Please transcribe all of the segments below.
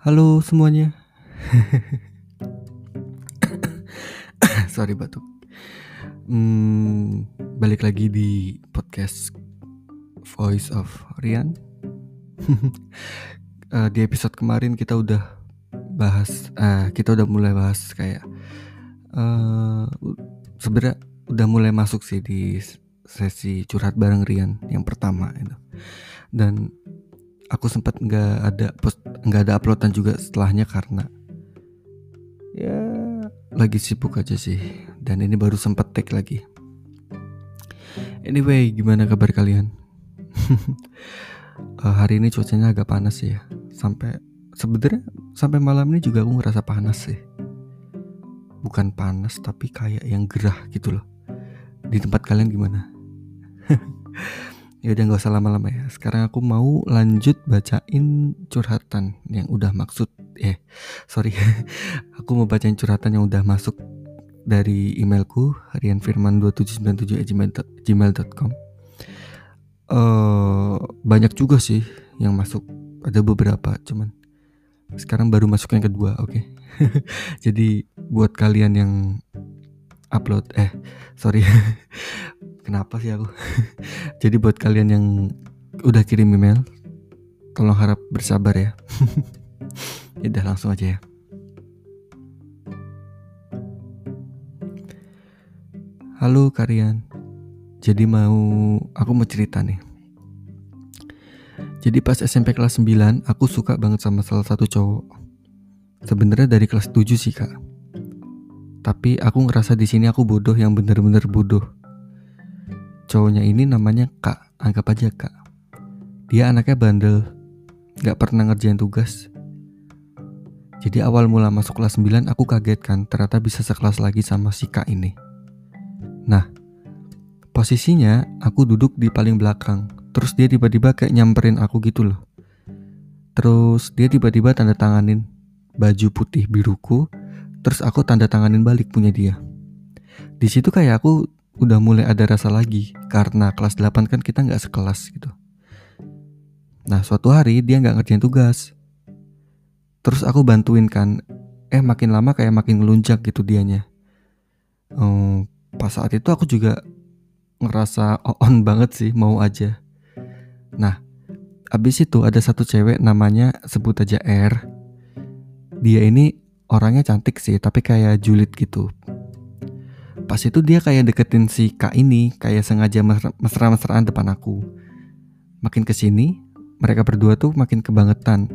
Halo semuanya. Sorry batuk. Hmm, balik lagi di podcast Voice of Rian. uh, di episode kemarin kita udah bahas, uh, kita udah mulai bahas kayak uh, sebenarnya udah mulai masuk sih di sesi curhat bareng Rian yang pertama itu. Dan aku sempat nggak ada post nggak ada uploadan juga setelahnya karena ya. lagi sibuk aja sih. Dan ini baru sempat take lagi. Anyway gimana kabar kalian? Uh, hari ini cuacanya agak panas ya. Sampai sebenarnya sampai malam ini juga aku ngerasa panas sih. Bukan panas tapi kayak yang gerah gitu loh. Di tempat kalian gimana Ya udah nggak usah lama-lama ya. Sekarang aku mau lanjut bacain curhatan yang udah maksud eh sorry. aku mau bacain curhatan yang udah masuk dari emailku rianfirman2797@gmail.com. Uh, banyak juga sih yang masuk. Ada beberapa cuman sekarang baru masuk yang kedua, oke. Okay? Jadi buat kalian yang upload eh sorry kenapa sih aku? Jadi buat kalian yang udah kirim email tolong harap bersabar ya. Udah langsung aja ya. Halo kalian. Jadi mau aku mau cerita nih. Jadi pas SMP kelas 9 aku suka banget sama salah satu cowok. Sebenarnya dari kelas 7 sih kak. Tapi aku ngerasa di sini aku bodoh yang bener-bener bodoh Cowoknya ini namanya Kak, anggap aja Kak. Dia anaknya bandel, gak pernah ngerjain tugas. Jadi awal mula masuk kelas 9 aku kaget kan ternyata bisa sekelas lagi sama si Kak ini. Nah, posisinya aku duduk di paling belakang. Terus dia tiba-tiba kayak nyamperin aku gitu loh. Terus dia tiba-tiba tanda tanganin baju putih biruku. Terus aku tanda tanganin balik punya dia. Di situ kayak aku udah mulai ada rasa lagi karena kelas 8 kan kita nggak sekelas gitu. Nah suatu hari dia nggak ngerjain tugas. Terus aku bantuin kan, eh makin lama kayak makin ngelunjak gitu dianya. Um, pas saat itu aku juga ngerasa on banget sih mau aja. Nah abis itu ada satu cewek namanya sebut aja R. Dia ini orangnya cantik sih tapi kayak julid gitu pas itu dia kayak deketin si kak ini kayak sengaja mesra-mesraan depan aku. Makin ke sini mereka berdua tuh makin kebangetan.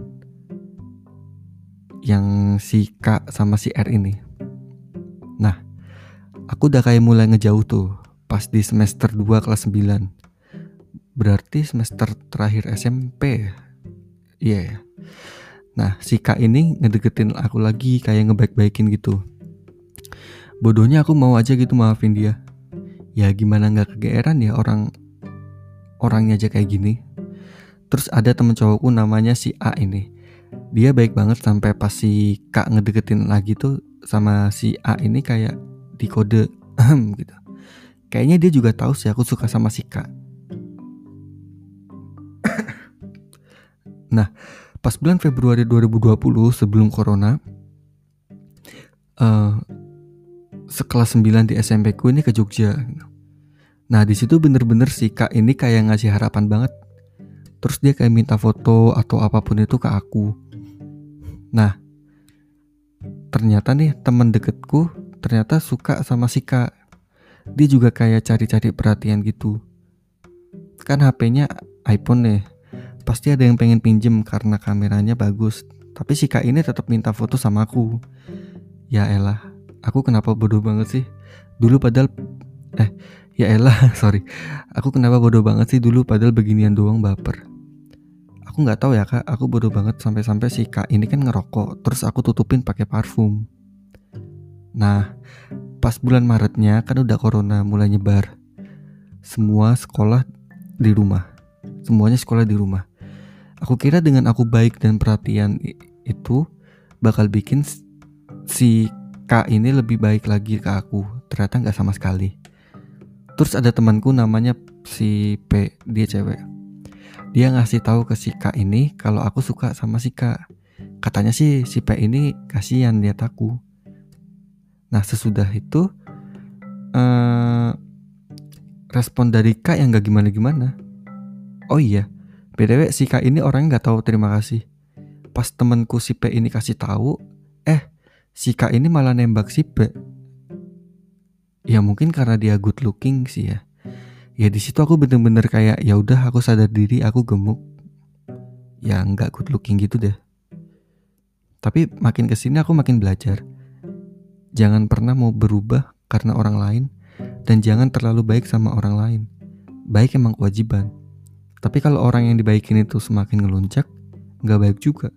Yang si kak sama si R ini. Nah aku udah kayak mulai ngejauh tuh pas di semester 2 kelas 9 berarti semester terakhir SMP iya. Yeah. nah si kak ini ngedeketin aku lagi kayak ngebaik-baikin gitu bodohnya aku mau aja gitu maafin dia. Ya gimana nggak kegeeran ya orang orangnya aja kayak gini. Terus ada temen cowokku namanya si A ini. Dia baik banget sampai pas si Kak ngedeketin lagi tuh sama si A ini kayak di kode gitu. Kayaknya dia juga tahu sih aku suka sama si Kak nah pas bulan Februari 2020 sebelum corona uh, sekelas 9 di SMP ku ini ke Jogja. Nah di situ bener-bener si kak ini kayak ngasih harapan banget. Terus dia kayak minta foto atau apa pun itu ke aku. Nah ternyata nih temen deketku ternyata suka sama si kak. Dia juga kayak cari-cari perhatian gitu. Kan HP-nya iPhone nih. Pasti ada yang pengen pinjem karena kameranya bagus. Tapi si kak ini tetap minta foto sama aku. Ya elah, aku kenapa bodoh banget sih? Dulu padahal eh ya elah sorry. Aku kenapa bodoh banget sih? Dulu padahal beginian doang baper. Aku nggak tahu ya kak. Aku bodoh banget sampai-sampai si kak ini kan ngerokok terus aku tutupin pakai parfum. Nah pas bulan Maretnya kan udah corona mulai nyebar. Semua sekolah di rumah. Semuanya sekolah di rumah. Aku kira dengan aku baik dan perhatian itu bakal bikin si Kak ini lebih baik lagi ke aku. Ternyata nggak sama sekali. Terus ada temanku namanya si P Dia cewek. Dia ngasih tahu ke si Kak ini Kalau aku suka sama si Kak. Katanya sih si P ini kasihan lihat aku. Nah sesudah itu uh, respon dari K yang gak gimana-gimana. Oh iya btw si K ini orangnya nggak tahu terima kasih. Pas temenku si P ini kasih tahu eh si K ini malah nembak si P. Ya mungkin karena dia good looking sih ya. Ya di situ aku bener-bener kayak ya udah aku sadar diri aku gemuk. Ya nggak good looking gitu deh. Tapi makin ke sini aku makin belajar. Jangan pernah mau berubah karena orang lain dan jangan terlalu baik sama orang lain. Baik emang kewajiban. Tapi kalau orang yang dibaikin itu semakin ngelunjak nggak baik juga.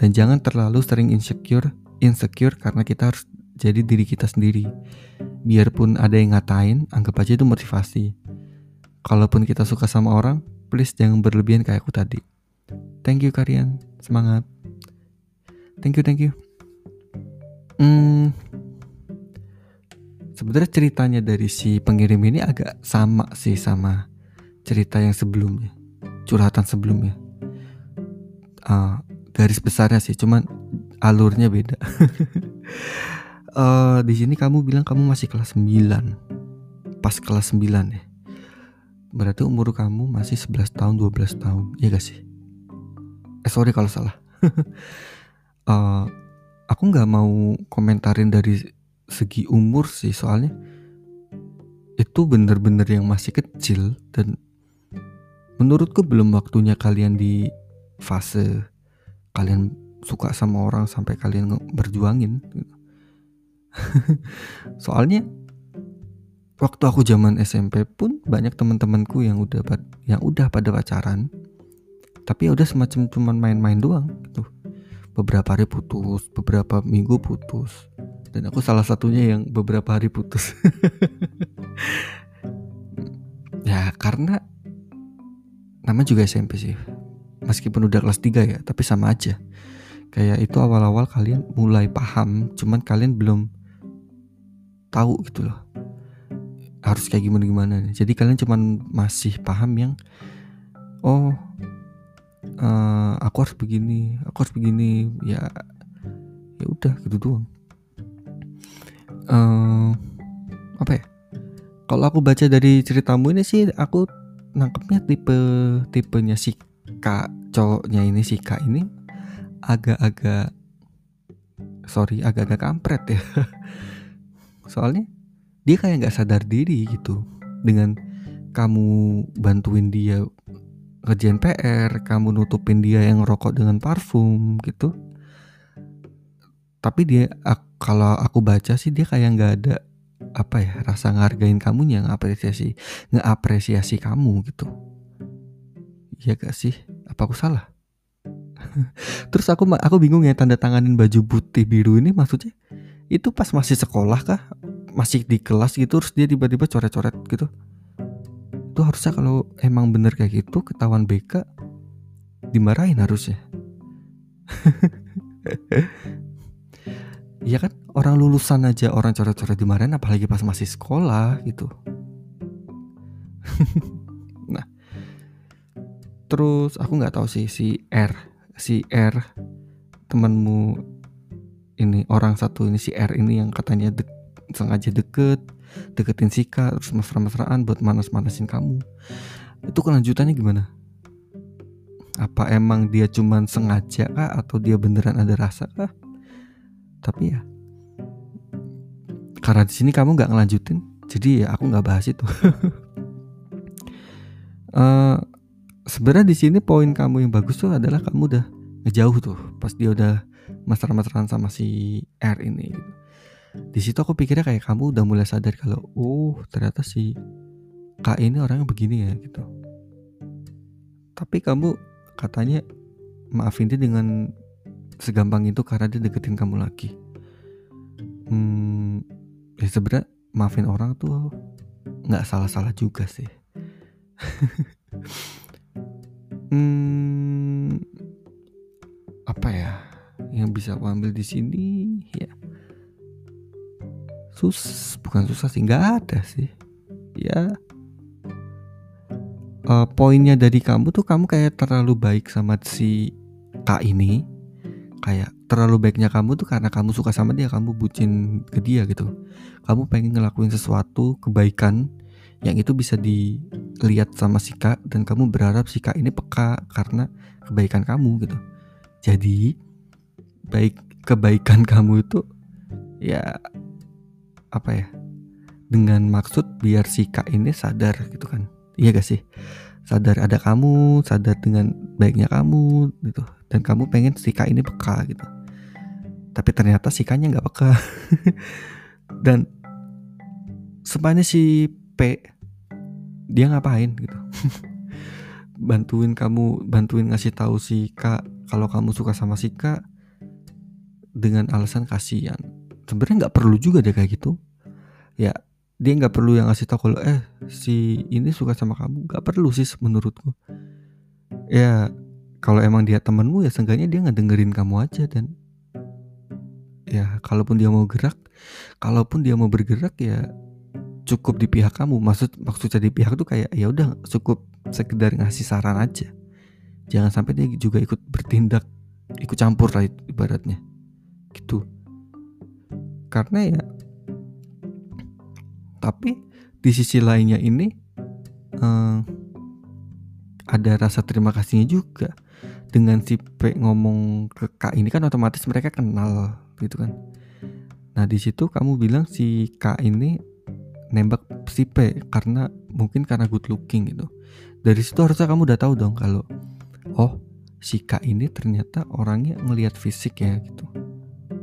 Dan jangan terlalu sering insecure insecure karena kita harus jadi diri kita sendiri biarpun ada yang ngatain anggap aja itu motivasi Kalaupun kita suka sama orang, please jangan berlebihan kayak aku tadi. Thank you kalian, semangat. Thank you, thank you. Hmm, sebenarnya ceritanya dari si pengirim ini agak sama sih sama cerita yang sebelumnya, curhatan sebelumnya. Uh, garis besarnya sih, cuman alurnya beda. uh, di sini kamu bilang kamu masih kelas 9 pas kelas 9 ya Berarti umur kamu masih 11 tahun, 12 tahun, ya gak sih? Eh sorry kalau salah. uh, aku nggak mau komentarin dari segi umur sih, soalnya itu bener-bener yang masih kecil dan menurutku belum waktunya kalian di fase kalian suka sama orang sampai kalian berjuangin. soalnya waktu aku zaman SMP pun banyak teman-temanku yang udah yang udah pada pacaran. Tapi ya udah semacam cuman main-main doang gitu. Beberapa hari putus beberapa minggu putus. Dan aku salah satunya yang beberapa hari putus. Ya karena nama juga SMP sih. Meskipun udah kelas 3 ya tapi sama aja kayak itu awal-awal kalian mulai paham cuman kalian belum tahu gitu loh harus kayak gimana gimana. Jadi kalian cuman masih paham yang oh uh, aku harus begini, aku harus begini, ya ya udah gitu doang. Uh, apa ya? Kalau aku baca dari ceritamu ini sih aku nangkepnya tipe tipenya si kak cowoknya ini si kak ini agak-agak sorry agak-agak kampret ya. Soalnya dia kayak nggak sadar diri gitu dengan kamu bantuin dia ngerjain PR, kamu nutupin dia yang rokok dengan parfum gitu. Tapi dia kalau aku baca sih dia kayak nggak ada apa ya rasa ngargain kamu yang apresiasi ngeapresiasi kamu gitu. Iya gak sih? Apa aku salah? Terus aku aku bingung ya tanda tanganin baju putih biru ini maksudnya itu pas masih sekolah kah? Masih di kelas gitu terus dia tiba-tiba coret-coret gitu. Itu harusnya kalau emang bener kayak gitu ketahuan BK dimarahin harusnya. Iya kan? Orang lulusan aja orang coret-coret dimarahin apalagi pas masih sekolah gitu. Nah terus aku nggak tahu sih si R si R temanmu ini orang satu ini si R ini yang katanya dek sengaja deket deketin Sika terus mesra-mesraan buat manas-manasin kamu. Itu kelanjutannya gimana? Apa emang dia cuman sengaja kah atau dia beneran ada rasa kah? Tapi ya karena di sini kamu nggak ngelanjutin jadi ya aku nggak bahas itu. Uh, sebenarnya di sini poin kamu yang bagus tuh adalah kamu udah ngejauh tuh pas dia udah mesra-mesraan sama si R ini gitu. Di situ aku pikirnya kayak kamu udah mulai sadar kalau oh ternyata si kak ini orangnya begini ya gitu. Tapi kamu katanya maafin dia dengan segampang itu karena dia deketin kamu lagi. Hmm ya sebenernya maafin orang tuh nggak salah-salah juga sih hmm apa ya? Yang bisa aku ambil di sini ya. Sus bukan susah sih nggak ada sih. Ya. Uh, poinnya dari kamu tuh kamu kayak terlalu baik sama si kak ini. Kayak terlalu baiknya kamu tuh karena kamu suka sama dia kamu bucin ke dia gitu. Kamu pengen ngelakuin sesuatu kebaikan yang itu bisa dilihat sama si kak dan kamu berharap si kak ini peka karena kebaikan kamu gitu. Jadi baik kebaikan kamu itu ya apa ya dengan maksud biar si kak ini sadar gitu kan. Iya gak sih? Sadar ada kamu sadar dengan baiknya kamu gitu. Dan kamu pengen si kak ini peka gitu. Tapi ternyata si kaknya nggak peka. Dan sebenarnya si P. Dia ngapain gitu. Bantuin kamu bantuin ngasih tahu si kak kalau kamu suka sama si kak dengan alasan kasihan. Sebenarnya nggak perlu juga deh kayak gitu. Ya dia nggak perlu yang ngasih tahu kalau eh si ini suka sama kamu. Nggak perlu sih menurutku. Ya kalau emang dia temanmu ya seenggaknya dia nggak dengerin kamu aja dan ya kalaupun dia mau gerak kalaupun dia mau bergerak ya cukup di pihak kamu. Maksud maksudnya di pihak tuh kayak ya udah cukup sekedar ngasih saran aja. Jangan sampai dia juga ikut bertindak ikut campur lah ibaratnya. Gitu. Karena ya tapi di sisi lainnya ini eh, ada rasa terima kasihnya juga. Dengan si P ngomong ke K ini kan otomatis mereka kenal gitu kan. Nah di situ kamu bilang si K ini nembak si P karena mungkin karena good looking gitu. Dari situ harusnya kamu udah tahu dong kalau oh si K ini ternyata orangnya ngelihat fisik ya gitu.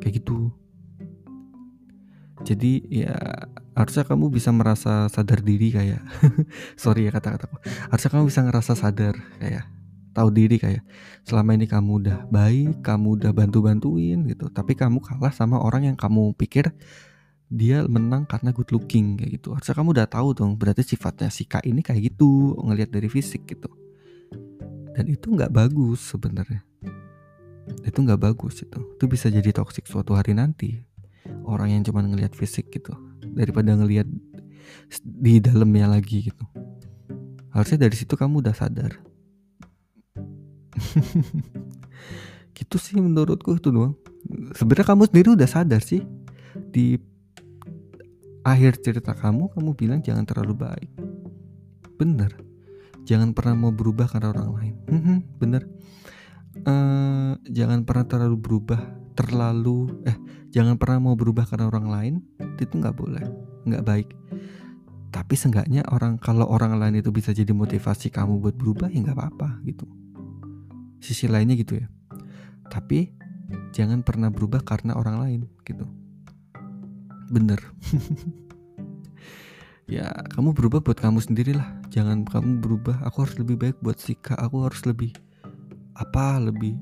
Kayak gitu. Jadi ya harusnya kamu bisa merasa sadar diri kayak sorry ya kata-kataku harusnya kamu bisa ngerasa sadar kayak tahu diri kayak selama ini kamu udah baik, kamu udah bantu-bantuin gitu, tapi kamu kalah sama orang yang kamu pikir dia menang karena good looking kayak gitu. Harusnya kamu udah tahu dong, berarti sifatnya si Kak ini kayak gitu, ngelihat dari fisik gitu. Dan itu nggak bagus sebenarnya. Itu nggak bagus itu. Itu bisa jadi toxic suatu hari nanti. Orang yang cuma ngelihat fisik gitu, daripada ngelihat di dalamnya lagi gitu. Harusnya dari situ kamu udah sadar gitu sih menurutku itu doang sebenarnya kamu sendiri udah sadar sih di akhir cerita kamu kamu bilang jangan terlalu baik. Bener. Jangan pernah mau berubah karena orang lain. Mhm, bener. Uh, jangan pernah terlalu berubah terlalu eh jangan pernah mau berubah karena orang lain itu nggak boleh nggak baik. Tapi seenggaknya orang kalau orang lain itu bisa jadi motivasi kamu buat berubah ya nggak apa-apa gitu. Sisi lainnya gitu ya. Tapi jangan pernah berubah karena orang lain gitu bener. Ya kamu berubah buat kamu sendiri lah jangan kamu berubah. Aku harus lebih baik buat Sika aku harus lebih apa? Lebih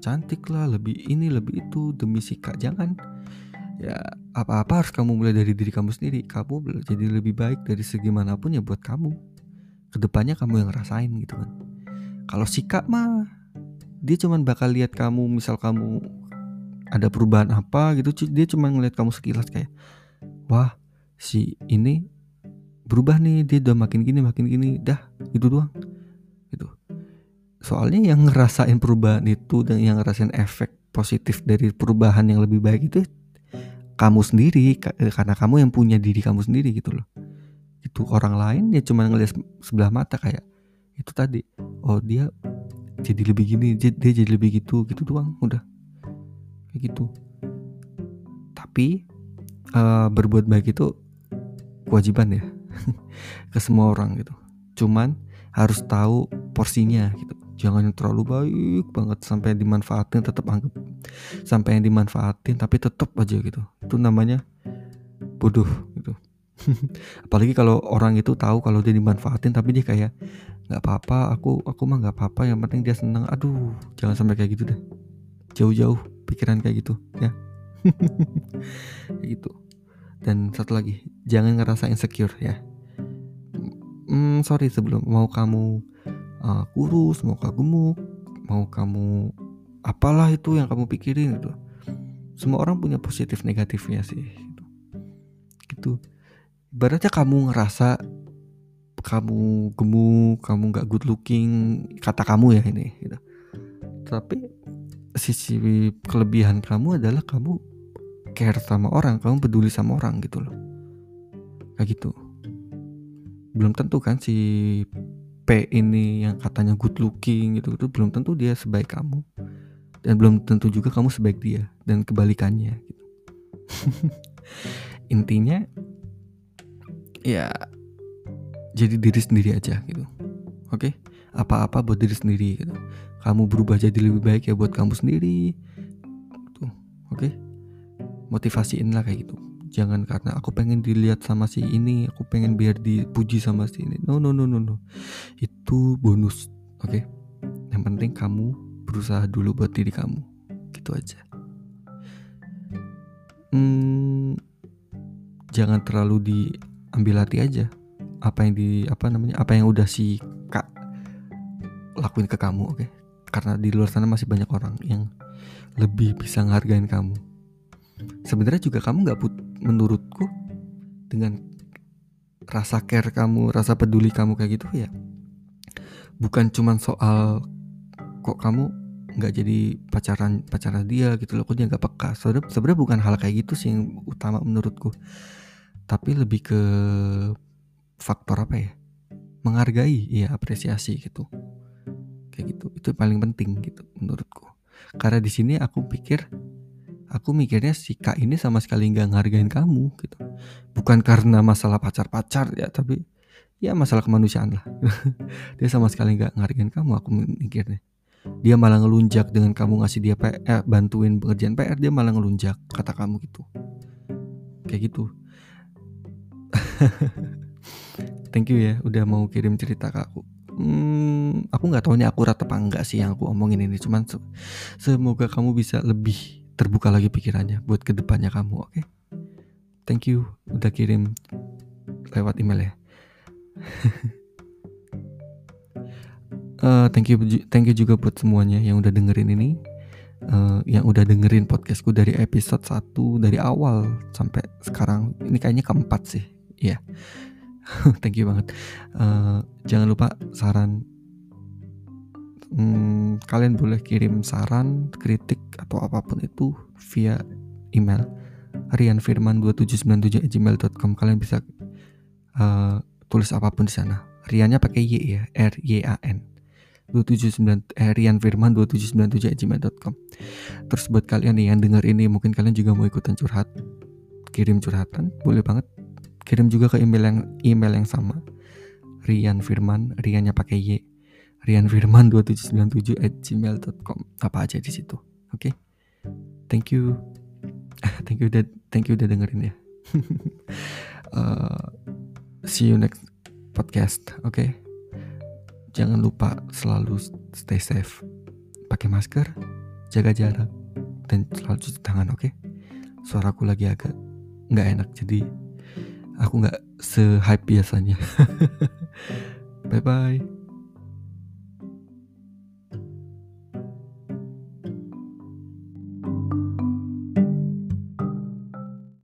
cantik lah lebih ini lebih itu demi Sika jangan. Ya apa-apa harus kamu mulai dari diri kamu sendiri. Kamu jadi lebih baik dari segi mana pun ya buat kamu. Ke depannya kamu yang ngerasain gitu kan. Kalau Sika mah dia cuman bakal lihat kamu misal kamu ada perubahan apa gitu dia cuma ngeliat kamu sekilas kayak wah si ini berubah nih dia udah makin gini makin gini dah itu doang gitu. Soalnya yang ngerasain perubahan itu dan yang ngerasain efek positif dari perubahan yang lebih baik itu kamu sendiri karena kamu yang punya diri kamu sendiri gitu loh. Itu orang lain ya cuma ngeliat sebelah mata kayak itu tadi oh dia jadi lebih gini dia, jadi lebih gitu gitu doang udah kayak gitu. Tapi uh, berbuat baik itu kewajiban ya ke semua orang gitu. Cuman harus tahu porsinya gitu. Jangan yang terlalu baik banget sampai dimanfaatin tetap anggap sampai yang dimanfaatin tapi tetap aja gitu. Itu namanya bodoh gitu. Apalagi kalau orang itu tahu kalau dia dimanfaatin tapi dia kayak nggak apa-apa aku aku mah nggak apa-apa yang penting dia senang aduh jangan sampai kayak gitu deh. Jauh-jauh pikiran kayak gitu ya gitu dan satu lagi jangan ngerasa insecure ya hmm, sorry sebelum mau kamu uh, kurus mau kamu gemuk mau kamu apalah itu yang kamu pikirin gitu semua orang punya positif negatifnya sih gitu, gitu. ibaratnya kamu ngerasa kamu gemuk, kamu nggak good looking, kata kamu ya ini. Gitu. Tapi sisi kelebihan kamu adalah kamu care sama orang kamu peduli sama orang gitu loh. Kayak gitu. Belum tentu kan si P ini yang katanya good looking gitu itu belum tentu dia sebaik kamu. Dan belum tentu juga kamu sebaik dia dan kebalikannya gitu. Intinya ya jadi diri sendiri aja gitu. Oke? Okay? apa-apa buat diri sendiri gitu kamu berubah jadi lebih baik ya buat kamu sendiri. Tuh oke? Okay? motivasiin lah kayak gitu. Jangan karena aku pengen dilihat sama si ini aku pengen biar dipuji sama si ini. No no no no no. Itu bonus oke? Okay? yang penting kamu berusaha dulu buat diri kamu. Gitu aja. Hmm, jangan terlalu diambil hati aja. Apa yang di apa namanya apa yang udah si kak lakuin ke kamu oke? okay? Karena di luar sana masih banyak orang yang lebih bisa ngehargain kamu. Sebenarnya juga kamu nggak put menurutku dengan rasa care kamu rasa peduli kamu kayak gitu ya bukan cuman soal kok kamu nggak jadi pacaran pacaran dia gitu loh kok dia nggak peka. Sebenarnya bukan hal kayak gitu sih yang utama menurutku. Tapi lebih ke faktor apa ya? Menghargai ya apresiasi gitu kayak gitu. Itu paling penting gitu menurutku. Karena di sini aku pikir aku mikirnya si kak ini sama sekali nggak ngehargain kamu gitu. Bukan karena masalah pacar pacar ya tapi ya masalah kemanusiaan lah. Dia sama sekali nggak ngehargain kamu aku mikirnya. Dia malah ngelunjak dengan kamu ngasih dia PR, eh, bantuin pengerjaan PR dia malah ngelunjak kata kamu gitu. Kayak gitu. Thank you ya udah mau kirim cerita ke aku hmm, aku nggak tahu ini akurat apa enggak sih yang aku omongin ini cuman se semoga kamu bisa lebih terbuka lagi pikirannya buat ke depannya kamu oke okay? thank you udah kirim lewat email ya uh, thank you thank you juga buat semuanya yang udah dengerin ini uh, yang udah dengerin podcastku dari episode 1 dari awal sampai sekarang ini kayaknya keempat sih ya yeah. thank you banget. Uh, jangan lupa saran. Hmm, kalian boleh kirim saran kritik atau apa pun itu via email. rianfirman2797@gmail.com kalian bisa uh, tulis apa pun di sana. Riannya pakai Y ya R Y A N. 279 eh, Rian Firman 2797 Terus buat kalian nih yang denger ini mungkin kalian juga mau ikutan curhat kirim curhatan boleh banget kirim juga ke email yang email yang sama Rian Firman Riannya pakai Y Rian Firman 2797 at gmail.com apa aja di situ oke okay? thank you thank you udah thank you udah dengerin ya uh, see you next podcast oke okay? jangan lupa selalu stay safe pakai masker jaga jarak dan selalu cuci tangan oke okay? suaraku lagi agak nggak enak jadi aku nggak se hype biasanya. Bye bye